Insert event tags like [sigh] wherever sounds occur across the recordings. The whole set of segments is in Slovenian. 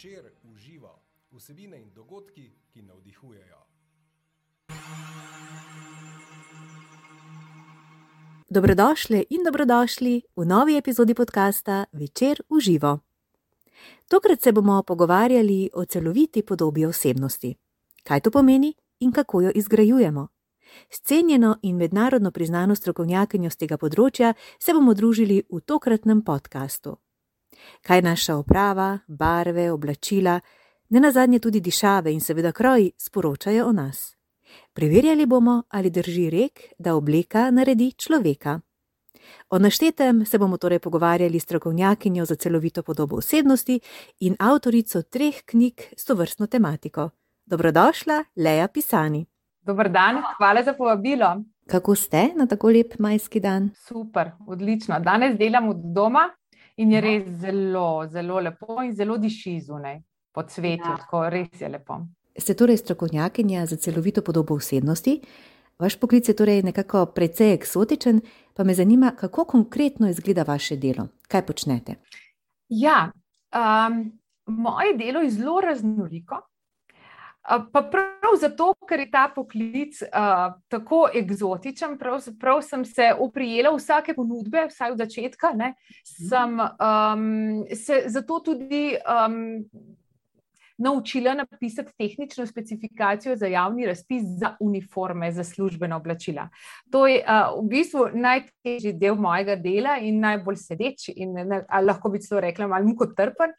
večer uživa vsebine in dogodki, ki navdihujejo. Dobrodošli in dobrodošli v novi epizodi podcasta Večer uživo. Tokrat se bomo pogovarjali o celoviti podobi osebnosti. Kaj to pomeni in kako jo izgrajujemo? S cenjeno in mednarodno priznano strokovnjakinjo z tega področja se bomo družili v tokratnem podkastu. Kaj naša oprava, barve, oblačila, ne nazadnje tudi dišave in seveda kroji sporočajo o nas. Preverjali bomo, ali drži rek, da obleka naredi človeka. O naštetem se bomo torej pogovarjali s strokovnjakinjo za celovito podobo osebnosti in avtorico treh knjig s to vrstno tematiko. Dobrodošla, Leja Pisani. Dobr dan, hvala za povabilo. Kako ste na tako lep majski dan? Super, odlično. Danes delam od doma in je res zelo, zelo lepo in zelo diši zunaj, po cvetju, ja. tako res je lepo. Ste torej strokovnjakinja za celovito podobo osebnosti. Vaš poklic je torej nekako precej eksotičen, pa me zanima, kako konkretno izgleda vaše delo, kaj počnete. Ja, um, moje delo je zelo raznoliko. Pa prav zato, ker je ta poklic uh, tako eksotičen, pravzaprav sem se oprijela vsake ponudbe, vsaj od začetka. Ne, sem um, se zato tudi um, naučila napisati tehnično specifikacijo za javni razpis za uniforme, za službena oblačila. To je uh, v bistvu najtežji del mojega dela in najbolj sedeč, in ne, lahko bi celo rekla, malo mukotrpen.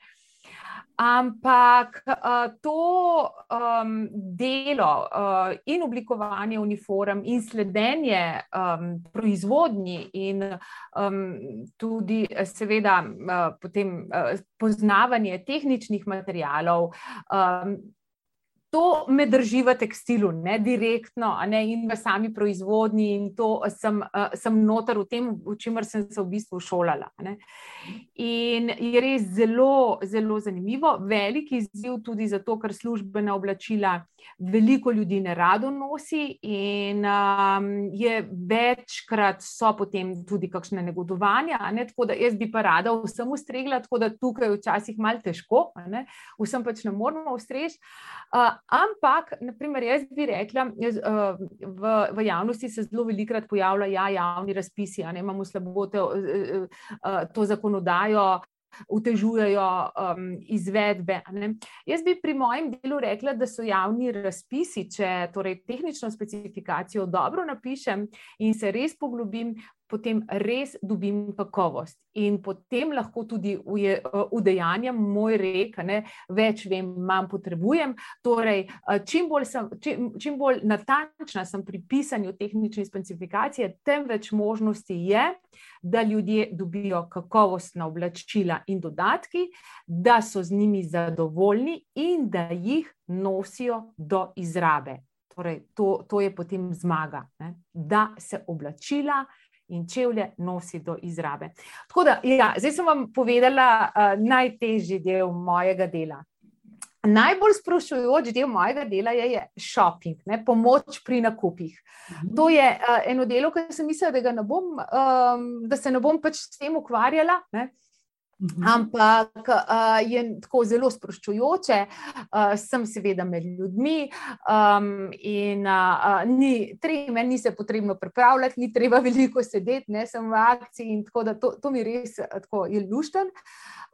Ampak uh, to um, delo uh, in oblikovanje uniform, in sledenje um, proizvodnji, in um, tudi, seveda, uh, potem, uh, poznavanje tehničnih materijalov, um, to me drži v tekstilu, ne direktno, ne in v sami proizvodnji, in to sem, uh, sem noter v tem, v čemer sem se v bistvu šolala. Ne. In je res zelo, zelo zanimivo, velik izziv tudi zato, ker službena oblačila veliko ljudi ne rado nosi, in um, je večkrat so potem tudi kakšne negodovanja. Ne. Tako da jaz bi pa rada vsem ustregla, tako da tukaj je včasih malo težko, ne. vsem pač ne moramo ustreči. Uh, ampak, naprimer, jaz bi rekla, jaz, uh, v, v javnosti se zelo velikokrat pojavljajo ja, javni razpisi, ne imamo slabote, uh, uh, to zakonodajo. Utežujejo um, izvedbe. Jaz bi pri mojem delu rekla, da so javni razpisi, če torej tehnično specifikacijo dobro napišem in se res poglobim, potem res dobim kakovost in potem lahko tudi udejanjam moj rek, ne, več vem, manj potrebujem. Torej, čim bolj, sem, čim, čim bolj natančna sem pri pisanju tehnične specifikacije, tem več možnosti je, da ljudje dobijo kakovostna oblačila in dodatki, da so z njimi zadovoljni in da jih nosijo do izrabe. Torej, to, to je potem zmaga, ne? da se oblačila in čevlje nosi do izrabe. Tako da, ja, zdaj sem vam povedala uh, najtežji del mojega dela. Najbolj sproščujoč del mojega dela je, je shopping, ne, pomoč pri nakupih. Mhm. To je uh, eno delo, ki sem mislila, da, ne bom, um, da se ne bom pač s tem ukvarjala. Ne. Mhm. Ampak uh, je tako zelo sproščujoče, uh, sem seveda med ljudmi um, in uh, ni, treba, meni ni se potrebno pripravljati, ni treba [laughs] veliko sedeti, ne sem v akciji in tako da to, to mi res tako je lušten.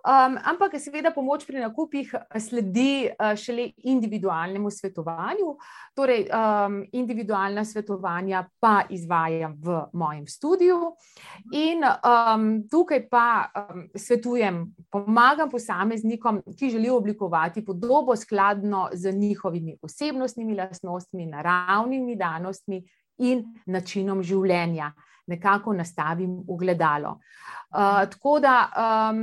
Um, ampak, seveda, pomoč pri nakupih sledi uh, šele individualnemu svetovanju. Torej, um, individualna svetovanja pa izvajam v mojem studiu, in um, tukaj pa um, svetujem, pomagam posameznikom, ki želijo oblikovati podobo skladno z njihovimi osebnostnimi lastnostmi, naravnimi danostmi in načinom življenja nekako nastavim v gledalo. Uh, tako da, um,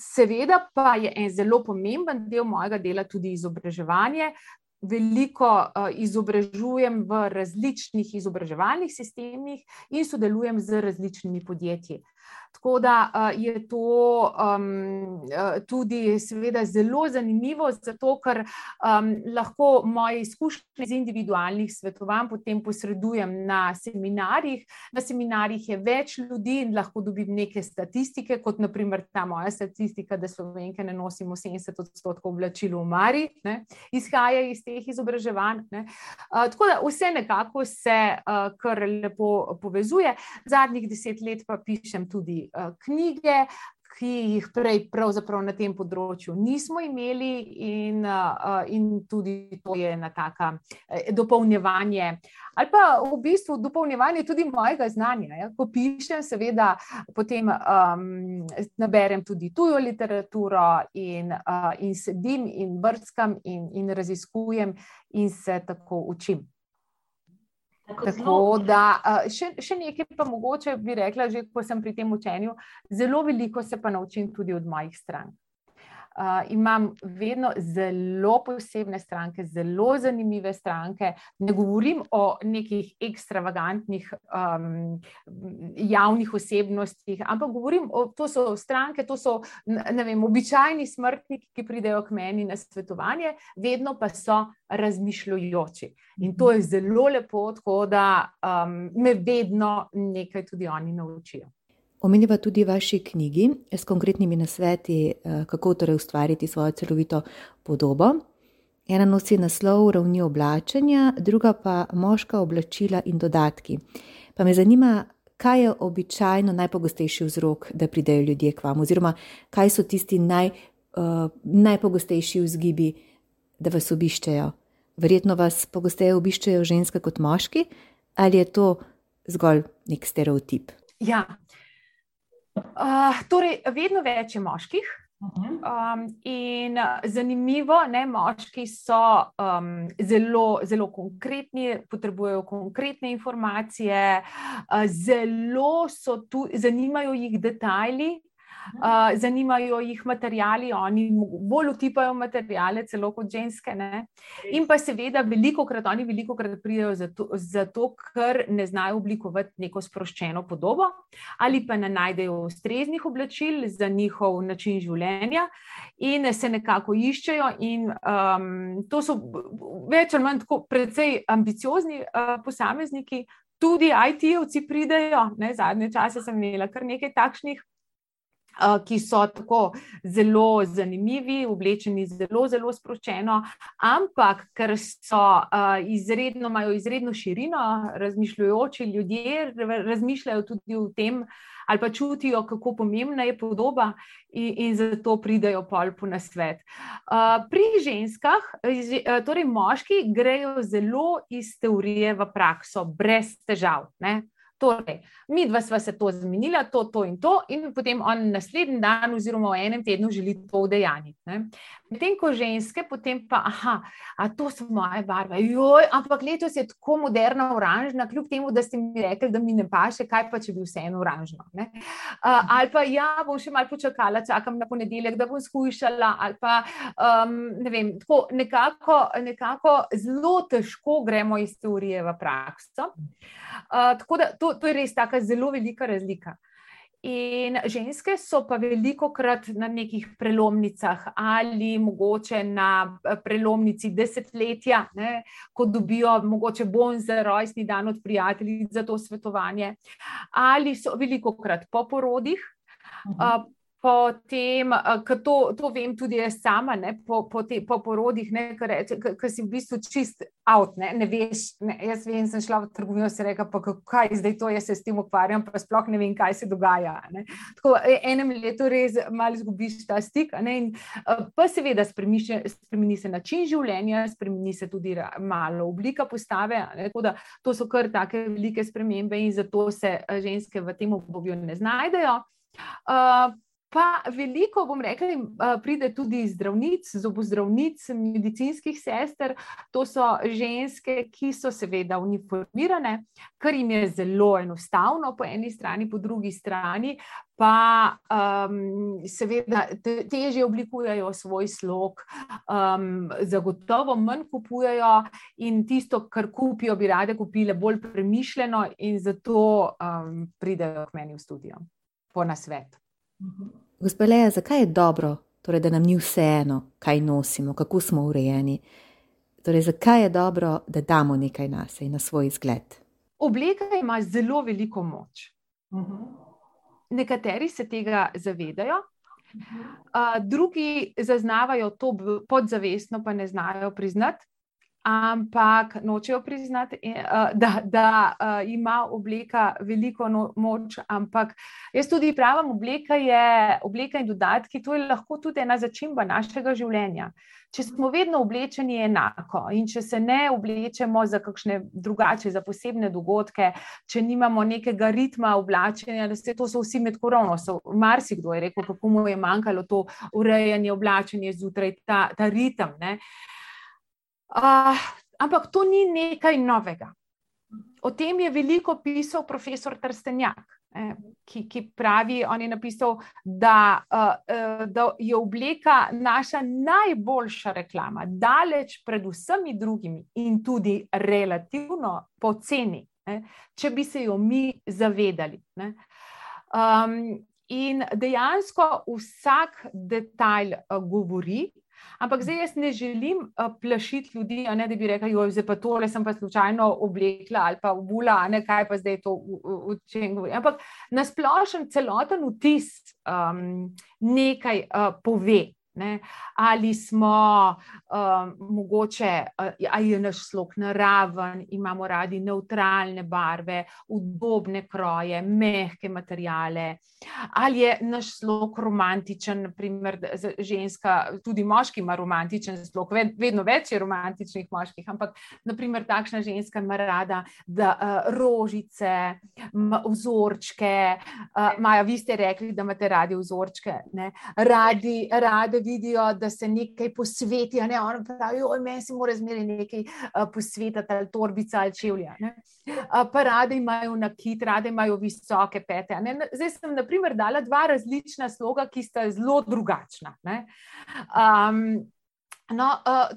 seveda, pa je en zelo pomemben del mojega dela tudi izobraževanje. Veliko uh, izobražujem v različnih izobraževalnih sistemih in sodelujem z različnimi podjetji. Tako da uh, je to um, tudi, seveda, zelo zanimivo, zato ker um, lahko moje izkušnje iz individualnih svetovanj potem posredujem na seminarjih. Na seminarjih je več ljudi in lahko dobim neke statistike, kot naprimer ta moja statistika, da slovenke ne nosimo 70 odstotkov oblačil v Mari, ne, izhaja iz teh izobraževanj. Uh, tako da vse nekako se uh, kar lepo povezuje. Zadnjih deset let pa pišem tudi knjige, ki jih prej pravzaprav na tem področju nismo imeli, in, uh, in tudi to je ena taka uh, dopolnjevanje. Ali pa v bistvu dopolnjevanje tudi mojega znanja. Ja? Ko pišem, seveda, potem um, naberem tudi tujo literaturo in, uh, in sedim in brskam in, in raziskujem in se tako učim. Tako da, še, še nekaj pa mogoče bi rekla, že ko sem pri tem učenju, zelo veliko se pa naučim tudi od mojih strank. Uh, imam vedno zelo posebne stranke, zelo zanimive stranke. Ne govorim o nekih ekstravagantnih um, javnih osebnostih, ampak govorim o to so stranke, to so vem, običajni smrtniki, ki pridejo k meni na svetovanje, vedno pa so razmišljujoči. In to je zelo lepo, tako da um, me vedno nekaj tudi oni naučijo. Omeniva tudi vaši knjigi s konkretnimi nasveti, eh, kako torej ustvariti svojo celovito podobo. Ena nosi naslov ravni oblačenja, druga pa moška oblačila in dodatki. Pa me zanima, kaj je običajno najpogostejši vzrok, da pridejo ljudje k vam, oziroma kaj so tisti naj, uh, najpogostejši vzgibi, da vas obiščejo. Verjetno vas pogosteje obiščejo ženske kot moški, ali je to zgolj nek stereotip? Ja, uh, torej, vedno več je moških. Um, in zanimivo, da moški so um, zelo, zelo konkretni, potrebujejo konkretne informacije, uh, zelo so tu, zanimajo jih detajli, uh, zanimajo jih materijali, oni bolj utipajo materijale, celo kot ženske. Ne? In pa seveda, veliko krat oni veliko krat pridejo zato, zato, ker ne znajo oblikovati neko sproščeno podobo ali pa ne najdejo ustreznih oblačil za njihov način življenja in se nekako iščejo. In um, to so več ali manj tako precej ambiciozni uh, posamezniki. Tudi IT-ovci pridejo, ne, zadnje čase sem imela kar nekaj takšnih, ki so tako zelo zanimivi, oblečeni zelo, zelo sproščeno, ampak ker so izredno, imajo izredno širino, razmišljajoči ljudje razmišljajo tudi o tem, ali pa čutijo, kako pomembna je podoba, in, in zato pridajo pol po nasvet. Pri ženskah, torej moški, grejo zelo iz teorije v prakso, brez težav. Ne? Torej, mi dva sva se to zmenila, to, to in to, in potem on naslednji dan, oziroma v enem tednu, želi to udejaniti. Medtem ko ženske, potem pa, aha, a to so moje barve. Joj, ampak letos je tako moderna, oranžna, kljub temu, da ste mi rekli, da mi ne paše, kaj pa če bi vseeno oranžno. Uh, ali pa ja, bom še malo počakala, čakam na ponedeljek, da bom skušala. Ali pa um, ne vem, tako nekako, nekako zelo težko gremo iz teorije v prakso. Uh, tako da to, to je res tako zelo velika razlika. In ženske so pa veliko krat na nekih prelomnicah ali mogoče na eh, prelomnici desetletja, ne, ko dobijo mogoče bon za rojstni dan od prijateljic za to svetovanje, ali so veliko krat po porodih. Uh -huh. uh, Potem, ki to, to vem tudi jaz sama, ne, po, po, te, po porodih, ki si v bistvu čist out, ne, ne veš. Ne, jaz vem, sem šla v trgovino in se rekla, pa kaj zdaj to, jaz se s tem ukvarjam, pa sploh ne vem, kaj se dogaja. Ne. Tako e, enem letu res malo izgubiš ta stik. Ne, in, pa seveda spremeni se način življenja, spremeni se tudi malo oblika postave. Ne, da, to so kar take velike spremembe in zato se ženske v tem obdobju ne znajdejo. Uh, Pa veliko, bom rekla, pride tudi zdravnic, zobozdravnic, medicinskih sester. To so ženske, ki so seveda uniformirane, kar jim je zelo enostavno, po eni strani, po drugi strani pa um, seveda te, teže oblikujejo svoj slog, um, zagotovo manj kupujejo in tisto, kar kupijo, bi rade kupile bolj premišljeno in zato um, pridejo k meni v studio. po nasvet. Gospod Leja, zakaj je dobro, torej, da nam ni vseeno, kaj nosimo, kako smo urejeni? Torej, zakaj je dobro, da damo nekaj na sebe in na svoj izgled? Obleka ima zelo veliko moč. Nekateri se tega zavedajo, uh, drugi zaznavajo to podzavestno, pa ne znajo priznati ampak nočejo priznati, eh, da, da eh, ima obleka veliko no, moč. Ampak jaz tudi pravim, obleka je obleka in dodatki, to je lahko tudi ena začimba našega življenja. Če smo vedno oblečeni enako in če se ne oblečemo za kakšne drugače, za posebne dogodke, če nimamo nekega ritma oblačenja, da se to so vsi med korono, so marsikdo je rekel, kako mu je manjkalo to urejanje oblačenja zjutraj, ta, ta ritem. Ne? Uh, ampak to ni nekaj novega. O tem je veliko pisal profesor Trstenjak, eh, ki, ki pravi, on je napisal, da, uh, da je obleka naša najboljša reklama, daleč pred vsemi drugimi in tudi relativno poceni, eh, če bi se jo mi zavedali. Um, in dejansko vsak detajl uh, govori, Ampak zdaj jaz ne želim uh, plašiti ljudi, ne, da bi rekli, da je pa tole, sem pa slučajno oblekla ali pa obula, ne kaj pa zdaj to v čem govori. Ampak nasplošen celoten vtis um, nekaj uh, pove. Ne? Ali smo um, mogoče, ali je naš slog naraven, imamo radi neutralne barve, udobne kroje, mehke materijale, ali je naš slog romantičen, naprimer, ženska, tudi moški ima romantičen slog, vedno več je romantičnih moških, ampak naprimer takšna ženska ima rada da, uh, rožice, vzorčke, uh, Maja, vi ste rekli, da imate radi vzorčke, ne? radi, radi vidijo, da se nekaj posveti. Ne? On pravi, oj, meni se mora zmeraj nekaj uh, posvetiti, ali torbica ali čevlja. Uh, pa rade imajo nakit, rade imajo visoke pete. Ne? Zdaj sem, na primer, dala dva različna sloga, ki sta zelo drugačna. Um, No,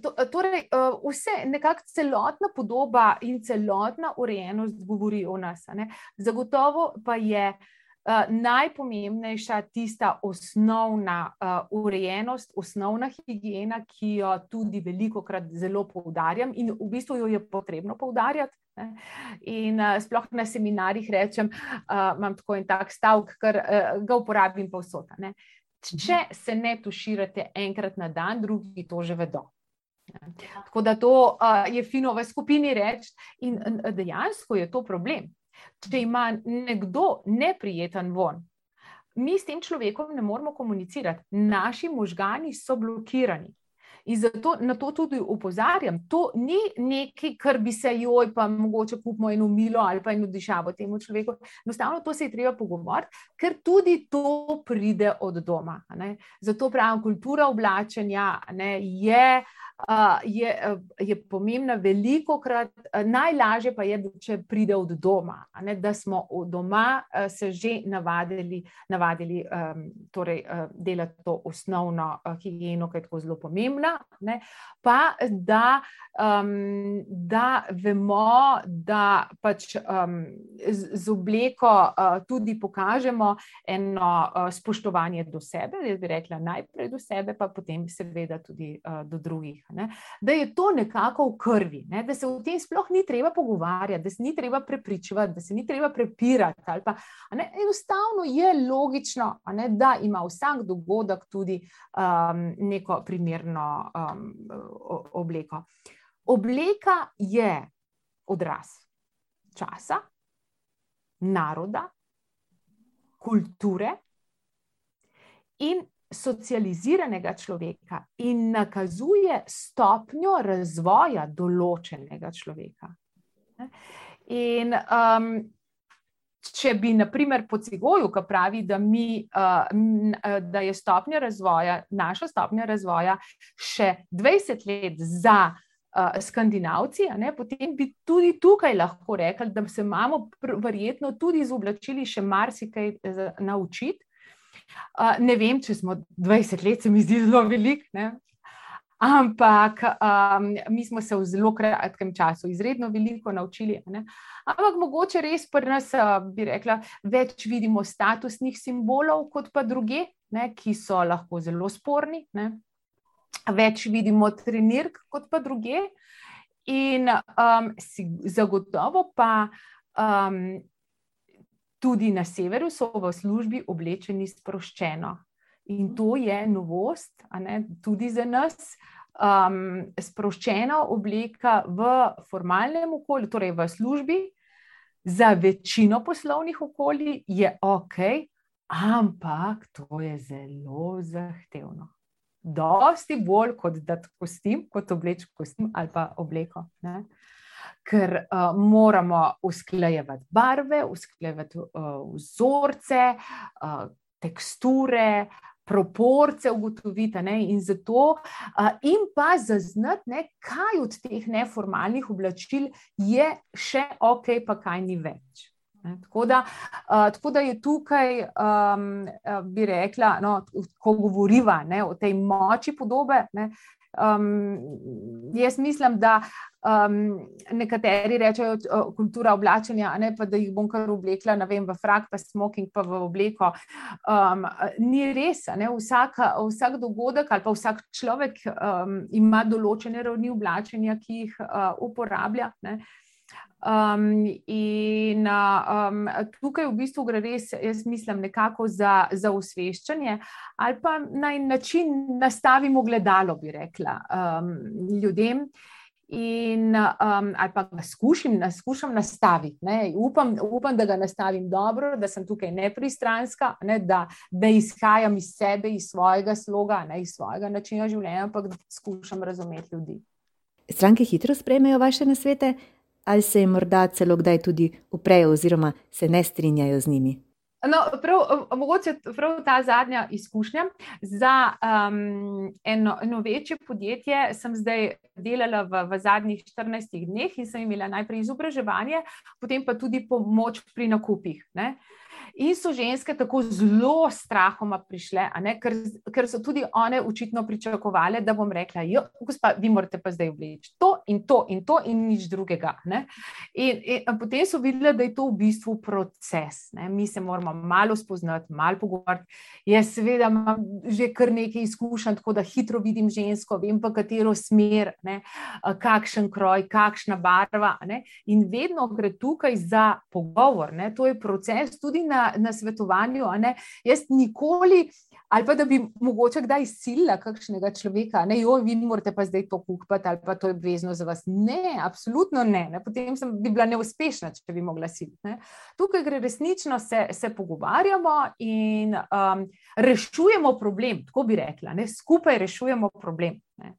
to, torej, vse, nekako celotna podoba in celotna urejenost govori o nas. Zagotovo pa je uh, najpomembnejša tista osnovna uh, urejenost, osnovna higiena, ki jo tudi veliko krat zelo poudarjam in v bistvu jo je potrebno poudarjati. Ne? In uh, sploh na seminarjih rečem, uh, imam tako in tak stavek, ker uh, ga uporabim povsod. Če se ne tuširate enkrat na dan, drugi to že vedo. Tako da to uh, je fino v skupini reči, in dejansko je to problem če ima nekdo neprijeten von, mi s tem človekom ne moremo komunicirati, naši možgani so blokirani. In zato na to tudi upozarjam. To ni nekaj, kar bi se joj, pa mogoče kupimo eno milo ali pa eno dišavo temu človeku. Enostavno to se je treba pogovoriti, ker tudi to pride od doma. Ne? Zato pravim, kultura oblačenja ne, je je, je pomembna veliko krat, najlažje pa je, če pride od doma, ne, da smo od doma se že navadili, navadili um, torej, delati to osnovno higieno, ki je tako zelo pomembna, ne, pa da, um, da vemo, da pač um, z, z obleko uh, tudi pokažemo eno uh, spoštovanje do sebe, jaz bi rekla najprej do sebe, pa potem seveda tudi uh, do drugih ne, da je to nekako v krvi, ne, da se o tem sploh ni treba pogovarjati, da se ni treba prepričevati, da se ni treba prepirati. Pa, ne, enostavno je logično, ne, da ima vsak dogodek tudi um, neko primerno um, obleko. Obleka je odraz časa, naroda, kulture in socializiranega človeka in nakazuje stopnjo razvoja določenega človeka. In um, če bi, naprimer, po Cigoju, ki pravi, da, mi, uh, da je stopnja razvoja, naša stopnja razvoja, še 20 let za uh, Skandinavci, ne, potem bi tudi tukaj lahko rekli, da se imamo verjetno tudi z oblačili še marsikaj naučiti. Uh, ne vem, če smo 20 let, se mi zdi zelo velik, ne? Ampak um, mi smo se v zelo kratkem času izredno veliko naučili. Ne? Ampak mogoče res pri nas, bi rekla, več vidimo statusnih simbolov kot pa druge, ne? ki so lahko zelo sporni. Ne? Več vidimo trenirk kot pa druge. In um, zagotovo pa um, tudi na severu so v službi oblečeni sproščeno. In to je novost, ne, tudi za nas. Um, sproščena obleka v formalnem okolju, torej v službi, za večino poslovnih okolij je ok, ampak to je zelo zahtevno. Dosti bolj kot da kostim, kot obleč kostim ali pa obleko. Ne? Ker uh, moramo usklajevati barve, usklajevati uh, vzorce, uh, teksture, proporce ugotoviti. Ne, in, zato, in pa zaznati, ne, kaj od teh neformalnih oblačil je še ok, pa kaj ni več. Ne, tako, da, uh, tako da je tukaj, um, bi rekla, no, ko govoriva ne, o tej moči podobe. Ne, Um, jaz mislim, da um, nekateri rečejo, da je kultura oblačenja, ne pa da jih bom kar oblekla vem, v frak, pa smoking, pa v obleko. Um, ni res. Vsak, vsak dogodek ali pa vsak človek um, ima določene ravni oblačenja, ki jih uh, uporablja. Ne. Um, in um, tukaj v bistvu gre res, jaz mislim, nekako za, za usveščanje, ali pa na način nastavimo gledalo, bi rekla, um, ljudem. In, um, ali pa ga skušam, skušam nastaviti. Upam, upam, da ga nastavim dobro, da sem tukaj nepristranska, ne, da, da izhajam iz sebe, iz svojega sloga, ne, iz svojega načina življenja, ampak da skušam razumeti ljudi. Stranke hitro sprejmejo vaše nasvete, ali se jim morda celo kdaj tudi uprejo, oziroma se ne strinjajo z njimi? No, prav, mogoče prav ta zadnja izkušnja. Za um, eno, eno večje podjetje sem zdaj delala v, v zadnjih 14 dneh in sem imela najprej izobraževanje, potem pa tudi pomoč pri nakupih. Ne? In so ženske tako zelo strahoma prišle, ker, ker so tudi one očitno pričakovale, da bom rekla: Jo, gospa, vi morate pa zdaj vleči to in to in to in nič drugega. In, in potem so videli, da je to v bistvu proces. Ne? Mi se moramo malo spoznati, malo pogovarjati. Jaz, seveda, imam že kar nekaj izkušenj, tako da hitro vidim žensko, vem pa katero smer, ne? kakšen kroj, kakšna barva. Ne? In vedno gre tukaj za pogovor. Ne? To je proces tudi na na svetovanju. Jaz nikoli, ali pa da bi mogoče kdaj silila kakšnega človeka, ne, jo, vi morate pa zdaj to kupiti, ali pa to je obvezno za vas. Ne, absolutno ne. ne. Potem sem bi bila neuspešna, če bi mogla siliti. Tukaj gre resnično, se, se pogovarjamo in um, rešujemo problem, tako bi rekla, ne. skupaj rešujemo problem. Ne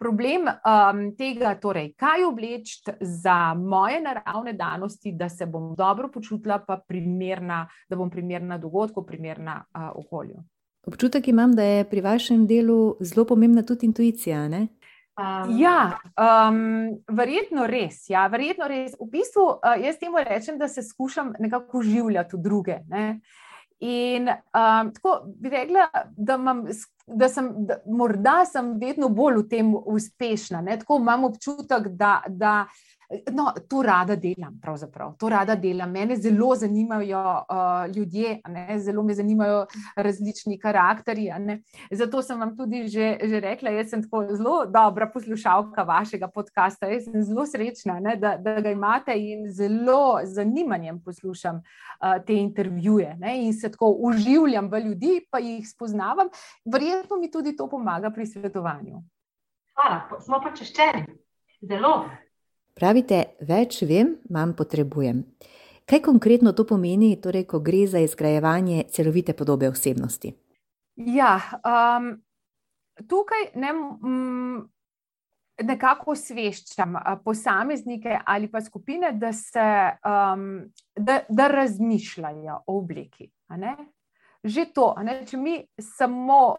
problem um, tega, torej, kaj obleči za moje naravne danosti, da se bom dobro počutila, pa primerna, da bom primerna dogodku, primerna uh, okolju. Občutek imam, da je pri vašem delu zelo pomembna tudi intuicija. Ne? Um, ja, um, verjetno res. Ja, verjetno res. V bistvu uh, jaz temu rečem, da se skušam nekako življati v druge. Ne? In um, tako bi rekla, da, imam, da sem, da, morda sem vedno bolj v tem uspešna. Ne? Tako imam občutek, da, da No, to rada delam, pravzaprav. To rada delam. Mene zelo zanimajo uh, ljudje, ne? zelo me zanimajo različni karakteri. Zato sem vam tudi že, že rekla, da sem tako zelo dobra poslušalka vašega podcasta. Jaz sem zelo srečna, da, da ga imate in zelo z zanimanjem poslušam uh, te intervjuje ne? in se tako uživljam v ljudi, pa jih spoznavam. Verjetno mi tudi to pomaga pri svetovanju. Hvala, smo pa češčeni. Zelo. Pravite, več vem, manj potrebujem. Kaj konkretno to pomeni, torej, ko gre za izgrajevanje celovite podobe osebnosti? Ja, um, tukaj ne, um, nekako osveščam posameznike ali pa skupine, da, se, um, da, da razmišljajo o obliki že to, ne, če mi samo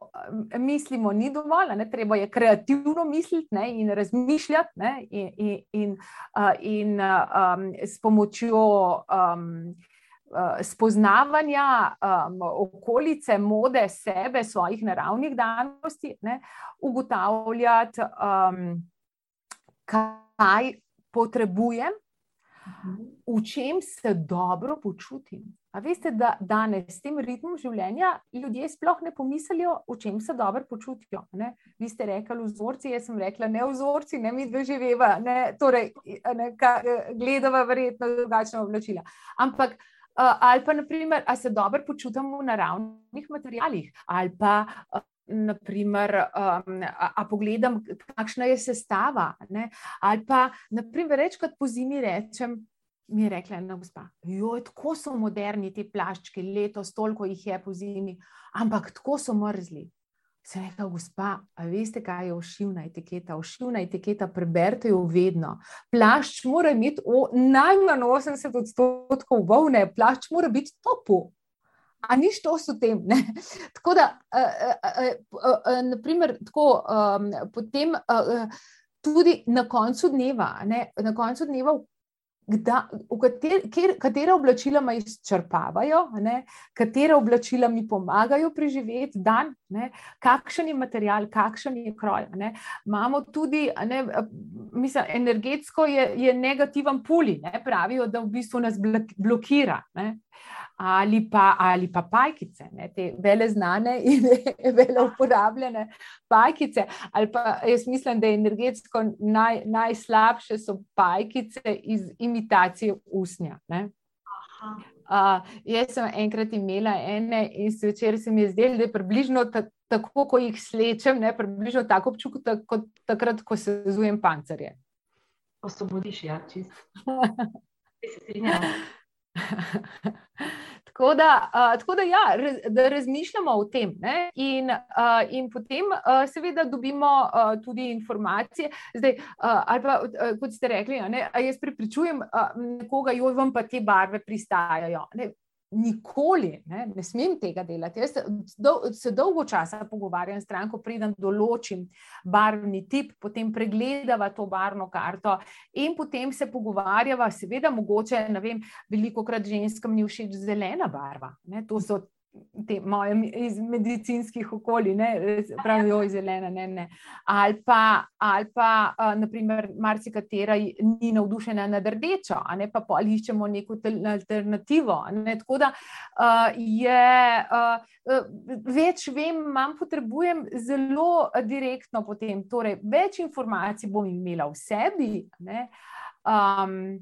mislimo, ni dovolj, ne, treba je kreativno misliti ne, in razmišljati, ne, in, in, in, uh, in um, s pomočjo um, spoznavanja um, okolice, mode, sebe, svojih naravnih danosti, ne, ugotavljati, um, kaj potrebujem, v čem se dobro počutim. A veste, da danes s tem ritmom življenja ljudje sploh ne pomislijo, v čem se dobro počutijo. Ne? Vi ste rekli vzorci, jaz sem rekla ne vzorci, ne mi dve živeva, ne, torej ne, ka, gledava verjetno drugačna oblačila. Ampak ali pa naprimer, a se dobro počutimo v naravnih materijalih ali pa naprimer, um, a, a pogledam, kakšna je sestava. Ne? Ali pa, naprimer, večkrat po zimi rečem, mi je rekla ena gospa, joj, tako so moderni ti plaščki, letos toliko jih je po zimi, ampak tako so mrzli. Se je rekla, gospa, a veste, kaj je ošivna etiketa? Ošivna etiketa, preberite jo vedno. Plašč mora imeti o, najmanj 80 odstotkov volne, plašč mora biti topu. A niš to s tem? Ne? [laughs] Tako da, uh, uh, uh, naprimer, tako, um, potem tudi na koncu dneva, ne? na koncu dneva, Kda, kater, kjer, katera oblačila me izčrpavajo, ne? katera oblačila mi pomagajo preživeti dan, ne? kakšen je material, kakšen je kroj. Ne? Imamo tudi, ne, mislim, energetsko je, je negativen puli, ne? pravijo, da v bistvu nas blokira. Ne? Ali pa, ali pa pajkice, ne, te vele znane in [laughs] vele uporabljene pajkice. Ali pa jaz mislim, da je energetsko naj, najslabše so pajkice iz imitacije usnja. Uh, jaz sem enkrat imela ene in se večer se mi je zdelo, da je približno ta, tako, ko jih slečem, ne, približno tako občutek, tak, kot takrat, ko se zujem pancerje. Osvobodiš, ja, čisto. [laughs] [laughs] tako, da, uh, tako da, ja, raz, da razmišljamo o tem, in, uh, in potem, uh, seveda, dobimo uh, tudi informacije. Zdaj, uh, ali pa, uh, kot ste rekli, ne, jaz pripričujem uh, nekoga, jo vam pa te barve pristajajo. Ne, nikoli ne, ne smem tega delati. Jaz se dolgo časa pogovarjam s stranko, preden določim barvni tip, potem pregledava to barvno karto in potem se pogovarjava, seveda, mogoče, ne vem, veliko krat ženskam ni všeč zelena barva. Ne, to so te moje iz medicinskih okolij, ne, pravijo, zelena, ne, ne. Ali pa, ali pa uh, naprimer, marsikatera ni navdušena nad rdečo, a ne pa iščemo neko alternativo. Ne, tako da uh, je uh, več vem, manj potrebujem zelo direktno potem. Torej, več informacij bom imela v sebi. Ne, um,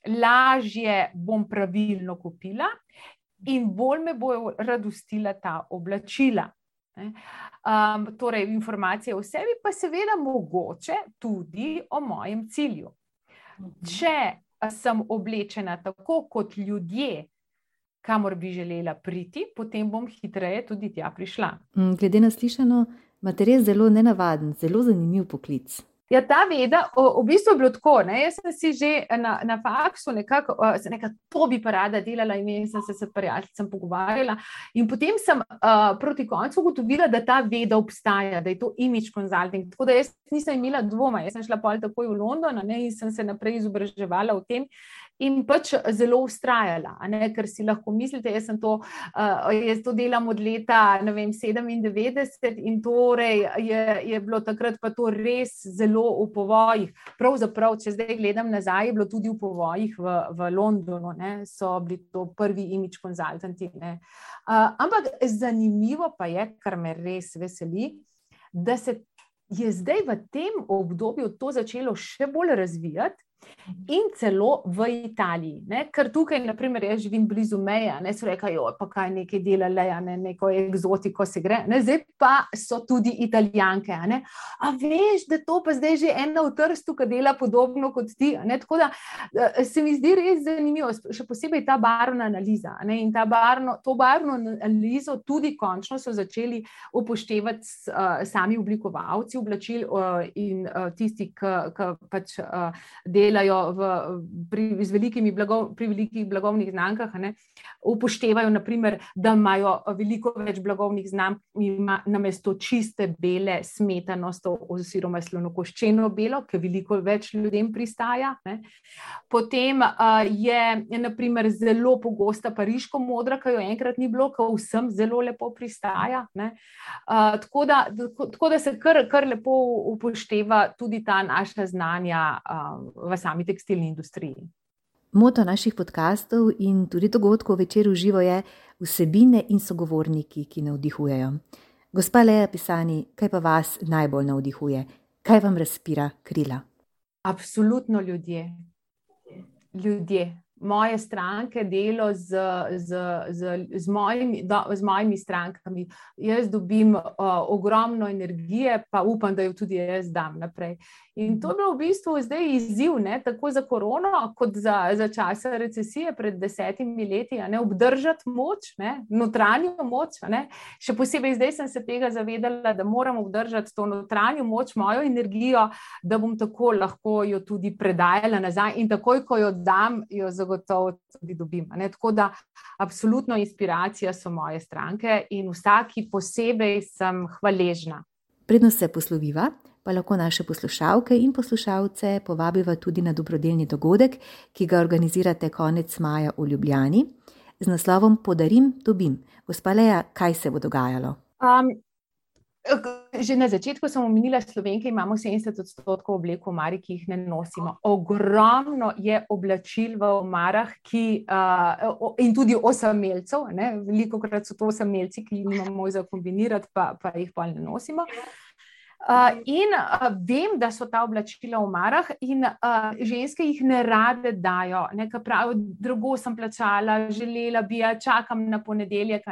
Lažje bom pravilno kupila, in bolj me bojo radostila ta oblačila. Um, torej, informacije o sebi, pa seveda mogoče tudi o mojem cilju. Mhm. Če sem oblečena tako kot ljudje, kamor bi želela priti, potem bom hitreje tudi tja prišla. Mm, glede na slišano, imate res zelo nenavaden, zelo zanimiv poklic. Ja, ta veda, v bistvu je bilo tako. Ne? Jaz sem si že na, na faksu nekako, nekako to bi pa rada delala, in sem se s prijateljem pogovarjala. In potem sem uh, proti koncu ugotovila, da ta veda obstaja, da je to image consulting. Tako da jaz nisem imela dvoma, jaz sem šla pol takoj v London ne? in sem se naprej izobraževala v tem in pač zelo ustrajala, ker si lahko mislite, jaz, to, uh, jaz to delam od leta vem, 97 in torej je, je bilo takrat pa to res zelo v povojih. Pravzaprav, če zdaj gledam nazaj, je bilo tudi v povojih v, v Londonu, ne, so bili to prvi imič konzultanti. Uh, ampak zanimivo pa je, kar me res veseli, da se je zdaj v tem obdobju to začelo še bolj razvijati in celo v Italiji. Ne? Ker tukaj, naprimer, jaz živim blizu meje, ne so rekli, pa kaj nekaj delale, ne? neko eksotiko se gre. Ne? Zdaj pa so tudi italijanke. A, a veš, da to pa zdaj že ena v trstu, ki dela podobno kot ti. Tako da eh, se mi zdi res zanimivo, še posebej ta barvna analiza. In ta barno, to barvno analizo tudi končno so začeli upoštevati uh, sami oblikovalci oblačil uh, in uh, tisti, ki pač uh, delajo delajo v, pri, velikimi blago, pri velikih blagovnih znamkah, ne, upoštevajo, naprimer, da imajo veliko več blagovnih znamk, ima namesto čiste bele smetanosto oziroma slonokoščeno belo, ki veliko več ljudem pristaja. Ne. Potem uh, je naprimer, zelo pogosta pariško modra, ki jo enkrat ni bilo, ki vsem zelo lepo pristaja. Uh, tako, da, tako, tako da se kar, kar lepo upošteva tudi ta naša znanja uh, v sami tekstilni industriji. Moto naših podkastov in tudi dogodkov večer v živo je vsebine in sogovorniki, ki navdihujejo. Gospa Leja Pisani, kaj pa vas najbolj navdihuje? Kaj vam razpira krila? Absolutno ljudje. Ljudje moje stranke, delo z, z, z, z, mojimi, do, z mojimi strankami. Jaz dobim uh, ogromno energije, pa upam, da jo tudi jaz dam naprej. In to je bilo v bistvu zdaj izziv, ne, tako za korono, kot za, za časa recesije pred desetimi leti, ne, obdržati moč, ne, notranjo moč. Ne. Še posebej zdaj sem se tega zavedala, da moram obdržati to notranjo moč, mojo energijo, da bom tako lahko jo tudi predajala nazaj in takoj, ko jo dam, jo zagotovo tudi dobim. Ne? Tako da, absolutno inspiracija so moje stranke in vsaki posebej sem hvaležna. Predno se posloviva, pa lahko naše poslušalke in poslušalce povabiva tudi na dobrodelni dogodek, ki ga organizirate konec maja v Ljubljani z naslovom Podarim, dobim. Gospa Leja, kaj se bo dogajalo? Um, Že na začetku sem omenila, da Slovenke imamo 70 odstotkov oblek v Mari, ki jih ne nosimo. Ogromno je oblačil v omarah ki, uh, in tudi osamelcev. Veliko krat so to osamelci, ki jih imamo za kombinirati, pa, pa jih pa ne nosimo. Uh, in uh, vem, da so ta oblačila v marah, in uh, ženske jih ne rade dajo. Nekaj pravijo, drugo sem plačala, želela bi, ja, čakam na ponedeljek.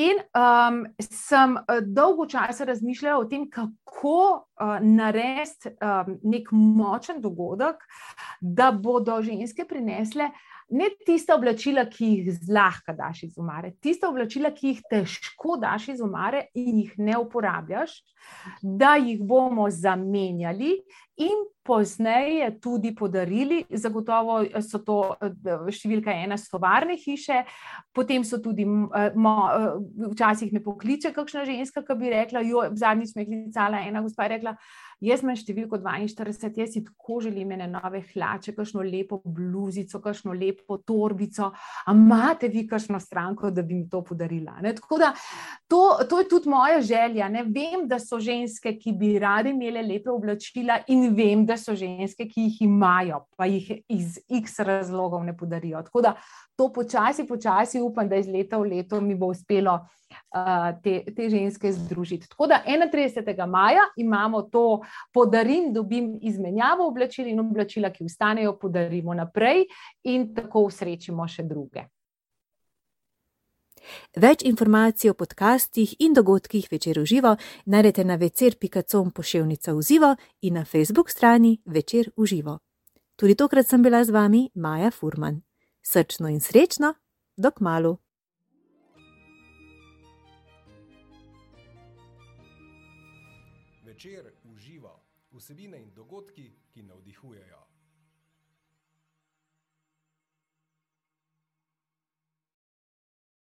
In um, sem dolgo časa razmišljala o tem, kako uh, narediti um, nek močen dogodek, da bodo ženske prinesle uh, ne tiste oblačila, ki jih zlahka daš iz umare, tiste oblačila, ki jih težko daš iz umare in jih ne uporabljaš, da jih bomo zamenjali in pozneje tudi podarili. Zagotovo so to številka ena, so varne hiše, potem so tudi, mo, včasih me pokliče kakšna ženska, ki bi rekla, jo, zadnjič me je klicala ena gospa in rekla, Jaz imam številko 42, jaz si tako želim ene nove hlače, kakšno lepo bluzico, kakšno lepo torbico. Amate vi kakšno stranko, da bi mi to podarila? Ne? Tako da to, to je tudi moja želja. Ne? Vem, da so ženske, ki bi radi imele lepe oblačila, in vem, da so ženske, ki jih imajo, pa jih iz x razlogov ne podarijo. Tako da to počasi, počasi upam, da iz leta v leto mi bo uspelo te, te ženske združiti. Tako da 31. maja imamo to podarim, dobim izmenjavo oblačil in oblačila, ki ustanejo, podarimo naprej in tako usrečimo še druge. Več informacij o podcastih in dogodkih večer v živo najdete na večer.com pošiljka v živo in na Facebook strani večer v živo. Tudi tokrat sem bila z vami Maja Furman srčno in srečno, dok malu. Vsebine in dogodki.